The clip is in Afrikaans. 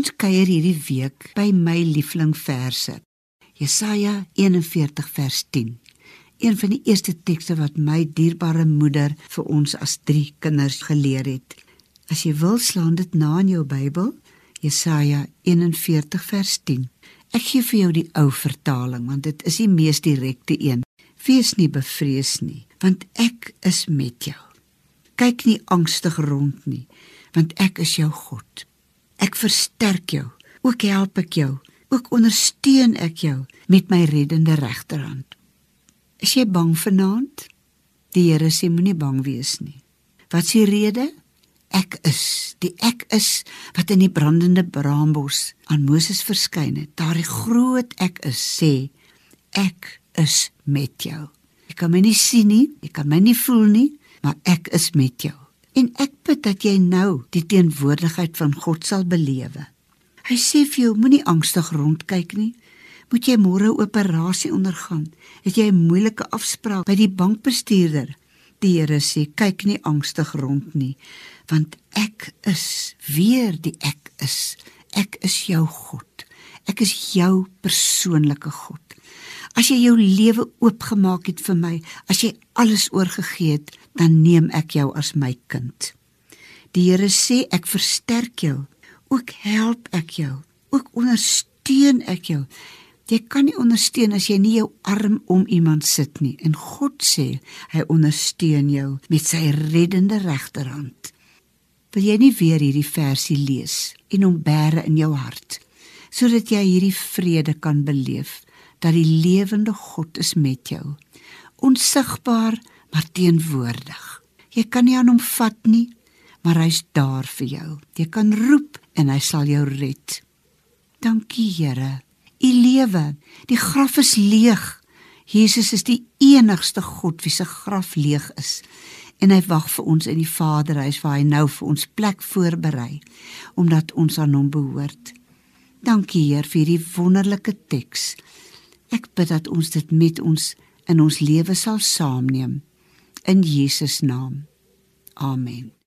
Ons kuier hierdie week by my liefling verse. Jesaja 41 vers 10. Een van die eerste tekste wat my dierbare moeder vir ons as drie kinders geleer het. As jy wil, slaan dit na in jou Bybel, Jesaja 41 vers 10. Ek gee vir jou die ou vertaling want dit is die mees direkte een. Wees nie bevrees nie, want ek is met jou. Kyk nie angstig rond nie, want ek is jou God. Ek versterk jou, ook help ek jou, ook ondersteun ek jou met my reddende regterhand. Is jy bang vanaand? Die Here sê moenie bang wees nie. Wat is die rede? Ek is, die ek is wat in die brandende braambos aan Moses verskyn het. Daardie groot ek is sê ek is met jou. Jy kan my nie sien nie, jy kan my nie voel nie, maar ek is met jou. En ek bid dat jy nou die teenwoordigheid van God sal belewe. Hy sê vir jou moenie angstig rondkyk nie. Moet jy môre 'n operasie ondergaan? Het jy 'n moeilike afspraak by die bankbestuurder? Die Here sê, kyk nie angstig rond nie, want ek is weer die ek is. Ek is jou God. Ek is jou persoonlike God. As jy jou lewe oopgemaak het vir my, as jy alles oorgegee het, dan neem ek jou as my kind. Die Here sê ek versterk jou, ook help ek jou, ook ondersteun ek jou. Jy kan nie ondersteun as jy nie jou arm om iemand sit nie. En God sê hy ondersteun jou met sy reddende regterhand. Wil jy nie weer hierdie versie lees en hom bære in jou hart sodat jy hierdie vrede kan beleef dat die lewende God is met jou. Onsigbaar maar teenwoordig. Jy kan nie aan hom vat nie, maar hy's daar vir jou. Jy kan roep en hy sal jou red. Dankie Here u lewe. Die graf is leeg. Jesus is die enigste God wie se graf leeg is. En hy wag vir ons in die Vaderhuis waar hy nou vir ons plek voorberei omdat ons aan hom behoort. Dankie Heer vir hierdie wonderlike teks. Ek bid dat ons dit met ons in ons lewe sal saamneem in Jesus naam. Amen.